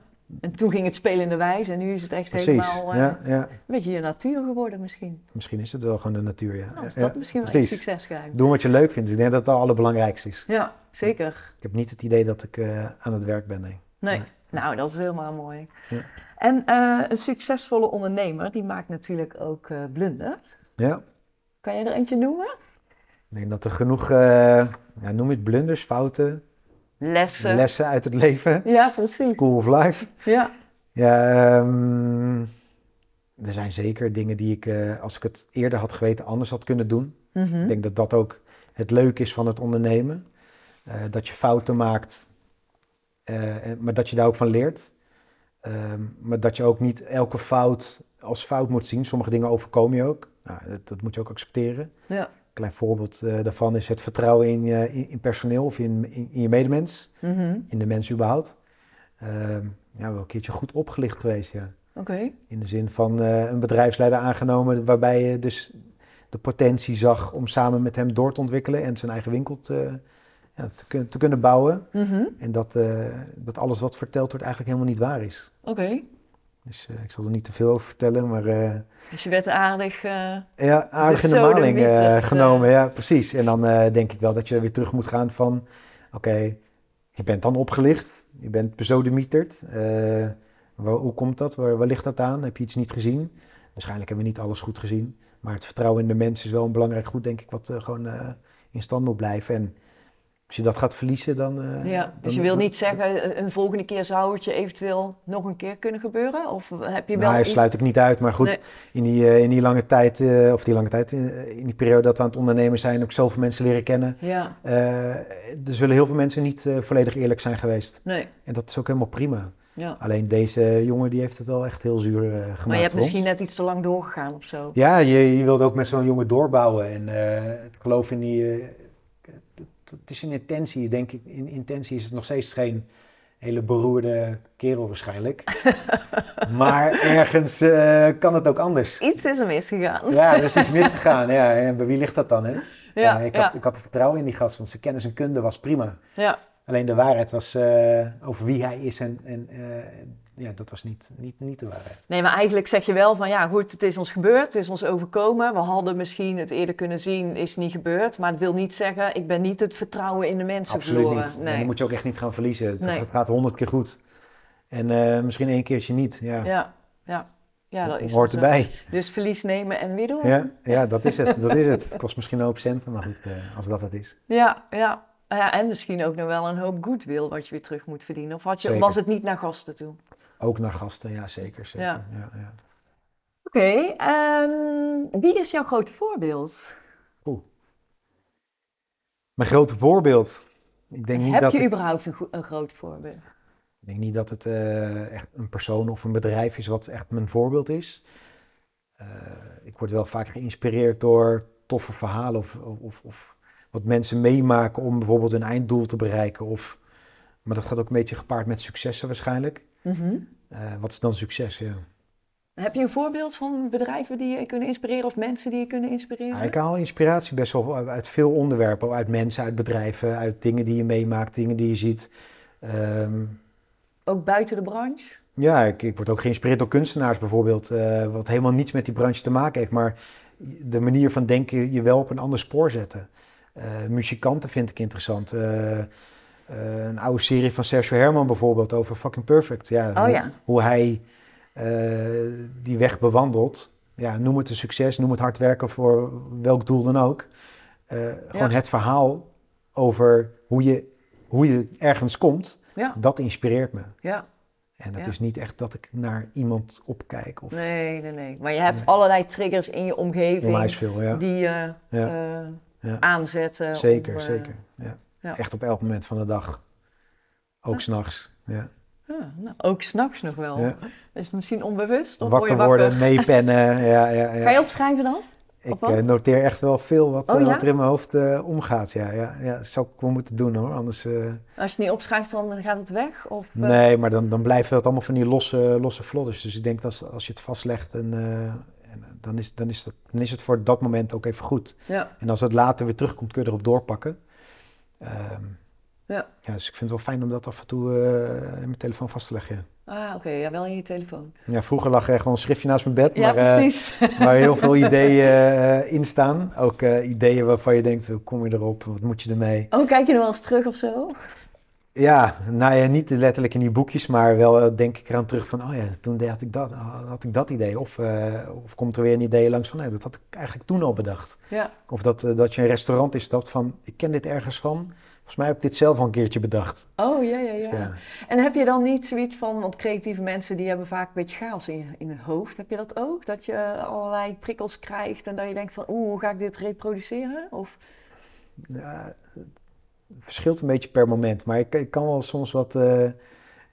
S2: En toen ging het spelende wijs en nu is het echt
S1: precies.
S2: helemaal een beetje je natuur geworden misschien.
S1: Misschien is het wel gewoon de natuur, ja.
S2: Nou, is
S1: Ja,
S2: dat misschien wel een
S1: precies.
S2: succesgeheim.
S1: Doen wat je leuk vindt. Ik denk dat dat het allerbelangrijkste is.
S2: Ja, zeker.
S1: Ik heb niet het idee dat ik aan het werk ben, nee.
S2: Nee,
S1: Nee.
S2: nou dat is helemaal mooi. En eh, een succesvolle ondernemer, die maakt natuurlijk ook eh, blunders.
S1: Ja,
S2: Kan je er eentje noemen?
S1: ik denk dat er genoeg, eh, ja, noem het blunders, fouten,
S2: Lessen.
S1: lessen uit het leven,
S2: Ja, precies.
S1: cool of life.
S2: Ja,
S1: Ja, ehm, er zijn zeker dingen die ik, als ik het eerder had geweten, anders had kunnen doen.
S2: Mhm.
S1: Ik denk dat dat ook het leuke is van het ondernemen. Dat je fouten maakt, maar dat je daar ook van leert. Ehm, maar dat je ook niet elke fout als fout moet zien. Sommige dingen overkomen je ook. Nou, dat, dat moet je ook accepteren.
S2: ja.
S1: Een klein voorbeeld eh, daarvan is het vertrouwen in in, in personeel of in, in, in je medemens.
S2: Mhm.
S1: In de mens überhaupt. Ehm, ja, wel een keertje goed opgelicht geweest, ja. In de zin van eh, een bedrijfsleider aangenomen waarbij je dus de potentie zag om samen met hem door te ontwikkelen en zijn eigen winkel te, ja, te, kun- te kunnen bouwen.
S2: Mhm.
S1: En dat, eh, dat alles wat verteld wordt eigenlijk helemaal niet waar is.
S2: Oké.
S1: Dus eh, ik zal er niet te veel over vertellen, maar eh,
S2: Dus je werd aardig...
S1: ja, aardig in de maling genomen. Ja, precies. En dan denk ik wel dat je weer terug moet gaan van Oké, je bent dan opgelicht, je bent besodemieterd. Uh, hoe komt dat? Waar, waar, ligt dat aan? Heb je iets niet gezien? Waarschijnlijk hebben we niet alles goed gezien. Maar het vertrouwen in de mens is wel een belangrijk goed, denk ik, wat gewoon in stand moet blijven. En als je dat gaat verliezen, dan...
S2: Uh, ja, dus je wil niet zeggen, een volgende keer zou het je eventueel nog een keer kunnen gebeuren? Of heb je wel
S1: Nou, iets... sluit ik niet uit. Maar goed, in, die, in die lange tijd, of die lange tijd, in, die periode dat we aan het ondernemen zijn, heb ik zoveel mensen leren kennen.
S2: Ja.
S1: er zullen heel veel mensen niet volledig eerlijk zijn geweest.
S2: Nee.
S1: En dat is ook helemaal prima.
S2: Ja.
S1: Alleen deze jongen die heeft het wel echt heel zuur uh, gemaakt.
S2: Maar je hebt misschien net iets te lang doorgegaan of zo.
S1: Ja, je, je wilt ook met zo'n jongen doorbouwen. En uh, ik geloof in die... Uh, het is een intentie, denk ik. In intentie is het nog steeds geen hele beroerde kerel waarschijnlijk. maar ergens kan het ook anders.
S2: Iets is er misgegaan.
S1: ja, er is iets misgegaan. Ja. En bij wie ligt dat dan, hè?
S2: Ja,
S1: ik,
S2: ja.
S1: Had, ik had er vertrouwen in die gast, want zijn kennis en kunde was prima.
S2: Ja.
S1: Alleen de waarheid was uh, over wie hij is en, en uh, ja, dat was niet, niet, niet de waarheid.
S2: Nee, maar eigenlijk zeg je wel van ja, goed, het is ons gebeurd, het is ons overkomen. We hadden misschien het eerder kunnen zien, is niet gebeurd. Maar het wil niet zeggen, ik ben niet het vertrouwen in de mensen
S1: Absoluut
S2: verloren.
S1: niet.
S2: Nee.
S1: Dan moet je ook echt niet gaan verliezen. Het,
S2: Nee.
S1: gaat honderd keer goed. En uh, misschien één keertje niet. Ja,
S2: Ja, ja. Ja, dat is
S1: hoort
S2: zo.
S1: erbij.
S2: Dus verlies nemen en weer doen.
S1: Ja, ja, dat is het. Dat is het. Het kost misschien een hoop centen, maar goed, als dat het is.
S2: Ja, ja. Ja, en misschien ook nog wel een hoop goodwill wat je weer terug moet verdienen. Of had je,
S1: Zeker.
S2: was het niet naar gasten toe?
S1: Ook naar gasten, ja zeker. zeker.
S2: Ja.
S1: Ja. Ja,
S2: Oké, ehm, wie is jouw grote voorbeeld?
S1: Mijn grote voorbeeld. Ik denk niet
S2: Heb
S1: dat
S2: je
S1: ik,
S2: überhaupt een, groot voorbeeld?
S1: ik denk niet dat het eh, echt een persoon of een bedrijf is wat echt mijn voorbeeld is. Eh, ik word wel vaak geïnspireerd door toffe verhalen of, of, of wat mensen meemaken om bijvoorbeeld een einddoel te bereiken. Of, maar dat gaat ook een beetje gepaard met successen waarschijnlijk.
S2: Mhm.
S1: Eh, wat is dan succes? Ja.
S2: Heb je een voorbeeld van bedrijven die je kunnen inspireren of mensen die je kunnen inspireren?
S1: Ja, ik haal inspiratie best wel uit veel onderwerpen. Uit mensen, uit bedrijven, uit dingen die je meemaakt, dingen die je ziet. Ehm,
S2: Ook buiten de branche?
S1: ja, ik, ik word ook geïnspireerd door kunstenaars bijvoorbeeld. eh, wat helemaal niets met die branche te maken heeft. Maar de manier van denken je wel op een ander spoor zetten. Eh, muzikanten vind ik interessant. Eh, een oude serie van Sergio Herman bijvoorbeeld over Fucking Perfect. Ja,
S2: Oh
S1: hoe,
S2: ja.
S1: hoe hij eh, die weg bewandelt. Ja, noem het een succes, noem het hard werken voor welk doel dan ook. Eh, Gewoon het verhaal over hoe je, hoe je ergens komt,
S2: Ja,
S1: dat inspireert me.
S2: ja.
S1: En dat is niet echt dat ik naar iemand opkijk of
S2: Nee, nee, nee. Maar je hebt
S1: Nee.
S2: allerlei triggers in je omgeving
S1: onwijs veel. Ja.
S2: die je aanzetten.
S1: Zeker,
S2: om,
S1: zeker. Ja.
S2: Ja.
S1: Echt op elk moment van de dag. Ook
S2: Ja.
S1: s'nachts. Ja.
S2: ja, nou, ook s'nachts nog wel.
S1: Ja.
S2: Is het misschien onbewust? Of
S1: Wakker
S2: word je wakker?
S1: worden, meepennen. Ja, ja, ja.
S2: Ga je opschrijven dan?
S1: Ik eh, noteer echt wel veel wat,
S2: Oh,
S1: eh, wat er in mijn hoofd eh, omgaat. Ja, ja, ja, dat zou ik wel moeten doen hoor. Anders,
S2: Als je het niet opschrijft, dan gaat het weg? Of,
S1: nee, maar dan, dan blijven het allemaal van die losse, losse vlodders. Dus ik denk dat als, als je het vastlegt, en, en, dan, is, dan, is dat, dan is het voor dat moment ook even goed.
S2: Ja,
S1: En als het later weer terugkomt, kun je erop doorpakken. Ehm,
S2: Ja.
S1: ja. Dus ik vind het wel fijn om dat af en toe eh, in mijn telefoon vast te leggen.
S2: Ah, oké. Ja, wel in je telefoon.
S1: Ja, vroeger lag er gewoon een schriftje naast mijn bed,
S2: Ja,
S1: maar, eh, waar heel veel ideeën eh, in staan. Ook ideeën waarvan je denkt, hoe kom je erop? Wat moet je ermee?
S2: Oh, kijk je er wel eens terug of zo?
S1: Ja, nou ja, niet letterlijk in die boekjes, maar wel eh, denk ik eraan terug van, oh ja, toen had ik dat, had ik dat idee. Of, eh, of komt er weer een idee langs van, nee, dat had ik eigenlijk toen al bedacht.
S2: Ja.
S1: Of dat, eh, dat je een restaurant instapt van, ik ken dit ergens van. Volgens mij heb ik dit zelf al een keertje bedacht.
S2: Oh, ja, ja, ja.
S1: Dus ja.
S2: En heb je dan niet zoiets van, want creatieve mensen die hebben vaak een beetje chaos in, in hun hoofd. Heb je dat ook? Dat je allerlei prikkels krijgt en dat je denkt van, oeh, hoe ga ik dit reproduceren? Of,
S1: Ja, verschilt een beetje per moment, maar ik, ik kan wel soms wat eh,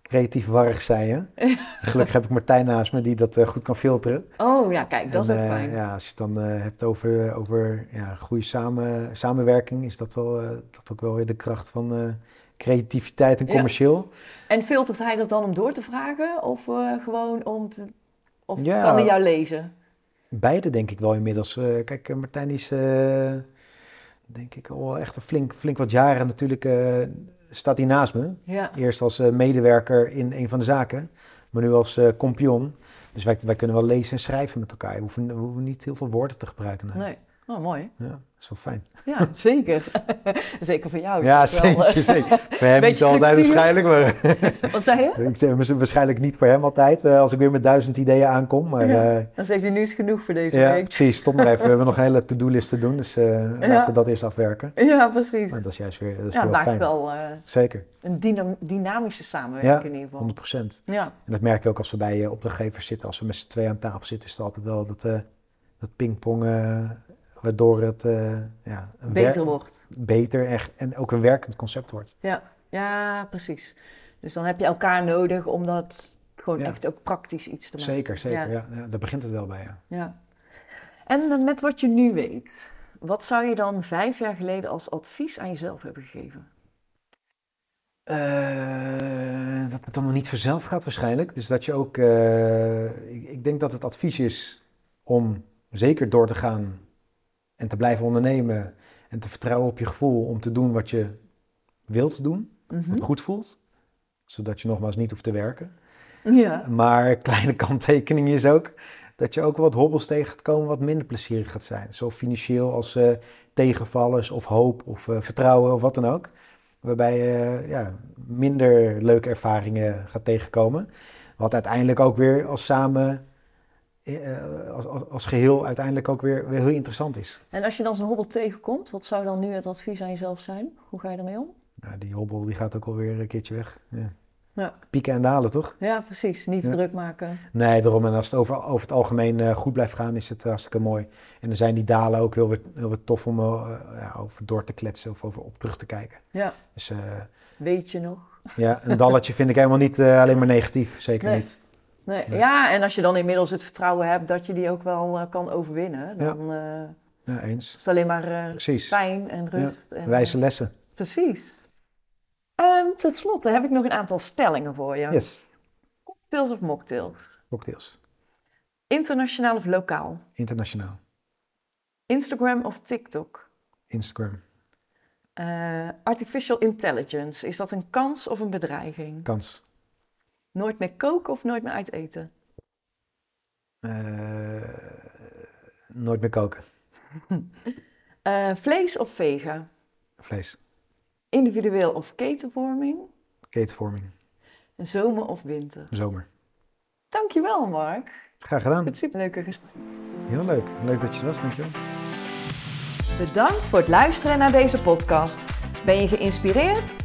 S1: creatief warrig zijn. Hè? Gelukkig heb ik Martijn naast me die dat eh, goed kan filteren.
S2: oh ja, kijk, dat is ook
S1: eh,
S2: fijn.
S1: ja, als je het dan hebt over, over ja, goede samen, samenwerking, is dat, wel, dat ook wel weer de kracht van creativiteit en
S2: Ja.
S1: commercieel.
S2: En filtert hij dat dan om door te vragen? Of gewoon om te... Of
S1: Ja.
S2: kan hij jou lezen?
S1: Beide denk ik wel inmiddels. Kijk, Martijn is denk ik al echt een flink, flink wat jaren natuurlijk eh, staat hij naast me.
S2: Ja.
S1: Eerst als eh, medewerker in een van de zaken, maar nu als kompion. Dus wij, wij kunnen wel lezen en schrijven met elkaar. We hoeven, we hoeven niet heel veel woorden te gebruiken. Nee.
S2: Oh, mooi.
S1: Ja, dat is wel fijn.
S2: Ja, zeker. zeker voor jou.
S1: Ja,
S2: dat wel,
S1: zeker,
S2: eh,
S1: zeker. Voor hem niet altijd waarschijnlijk, maar
S2: Wat zei je?
S1: ik zeg waarschijnlijk niet voor hem altijd, eh, als ik weer met duizend ideeën aankom. Maar
S2: Ja.
S1: ja,
S2: Dan zegt hij, nu is genoeg voor deze
S1: ja
S2: week.
S1: precies. Stop maar even. We hebben nog een hele to-do-list te doen, dus eh, laten we dat eerst afwerken.
S2: Ja, precies.
S1: Maar dat is juist weer, dat is
S2: Ja, maakt
S1: fijn.
S2: wel eh,
S1: Zeker,
S2: een dynam- dynamische samenwerking in ieder geval.
S1: 100 procent.
S2: Ja,
S1: En dat merk je ook als we bij eh, opdrachtgevers zitten. Als we met z'n tweeën aan tafel zitten, is het altijd wel dat, eh dat pingpongen, waardoor het eh, ja, een
S2: beter wordt.
S1: beter echt, en ook een werkend concept wordt.
S2: Ja. ja, precies. Dus dan heb je elkaar nodig om dat gewoon
S1: Ja.
S2: echt ook praktisch iets te maken.
S1: Zeker, zeker.
S2: Ja.
S1: Ja. Daar begint het wel bij, ja.
S2: En met wat je nu weet, wat zou je dan vijf jaar geleden als advies aan jezelf hebben gegeven?
S1: Eh, dat het allemaal niet vanzelf gaat waarschijnlijk. Dus dat je ook... eh, ik, ik denk dat het advies is om zeker door te gaan en te blijven ondernemen en te vertrouwen op je gevoel om te doen wat je wilt doen,
S2: Mhm.
S1: wat goed voelt. Zodat je nogmaals niet hoeft te werken.
S2: Ja.
S1: Maar kleine kanttekening is ook dat je ook wat hobbels tegen gaat komen wat minder plezierig gaat zijn. Zo financieel als eh, tegenvallers of hoop of eh, vertrouwen of wat dan ook. Waarbij je ja, minder leuke ervaringen gaat tegenkomen. Wat uiteindelijk ook weer als samen, eh, als, als, als geheel uiteindelijk ook weer, weer heel interessant is.
S2: En als je dan zo'n hobbel tegenkomt, wat zou dan nu het advies aan jezelf zijn? Hoe ga je ermee om?
S1: Ja, die hobbel die gaat ook alweer een keertje weg. Ja.
S2: Ja,
S1: Pieken en dalen, toch?
S2: ja precies. Niet
S1: Ja.
S2: druk maken.
S1: Nee, daarom. En als het over, over het algemeen eh, goed blijft gaan, is het hartstikke mooi. En dan zijn die dalen ook heel weer, heel weer tof om eh, ja, over door te kletsen of over op terug te kijken.
S2: Ja,
S1: Dus eh,
S2: weet je nog?
S1: ja, een dalletje vind ik helemaal niet eh, alleen maar negatief. Zeker
S2: Nee.
S1: niet.
S2: Nee.
S1: Nee.
S2: Ja, en als je dan inmiddels het vertrouwen hebt dat je die ook wel eh, kan overwinnen, dan eh,
S1: Ja, eens.
S2: is het alleen maar eh, fijn en rust. En,
S1: Wijze lessen.
S2: Precies. En ten slotte heb ik nog een aantal stellingen voor je.
S1: Yes.
S2: Cocktails of mocktails?
S1: Cocktails.
S2: Internationaal of lokaal?
S1: Internationaal.
S2: Instagram of TikTok?
S1: Instagram.
S2: Eh, artificial intelligence, is dat een kans of een bedreiging?
S1: Kans.
S2: Nooit meer koken of nooit meer uit eten?
S1: Eh, nooit meer koken.
S2: Eh, vlees of vega?
S1: Vlees.
S2: Individueel of ketenvorming?
S1: Ketenvorming.
S2: Zomer of winter?
S1: Zomer.
S2: Dankjewel, Mark.
S1: Graag gedaan.
S2: Het superleuke gesprek.
S1: Heel leuk. Leuk dat je er was. Dankjewel.
S2: Bedankt voor het luisteren naar deze podcast. Ben je geïnspireerd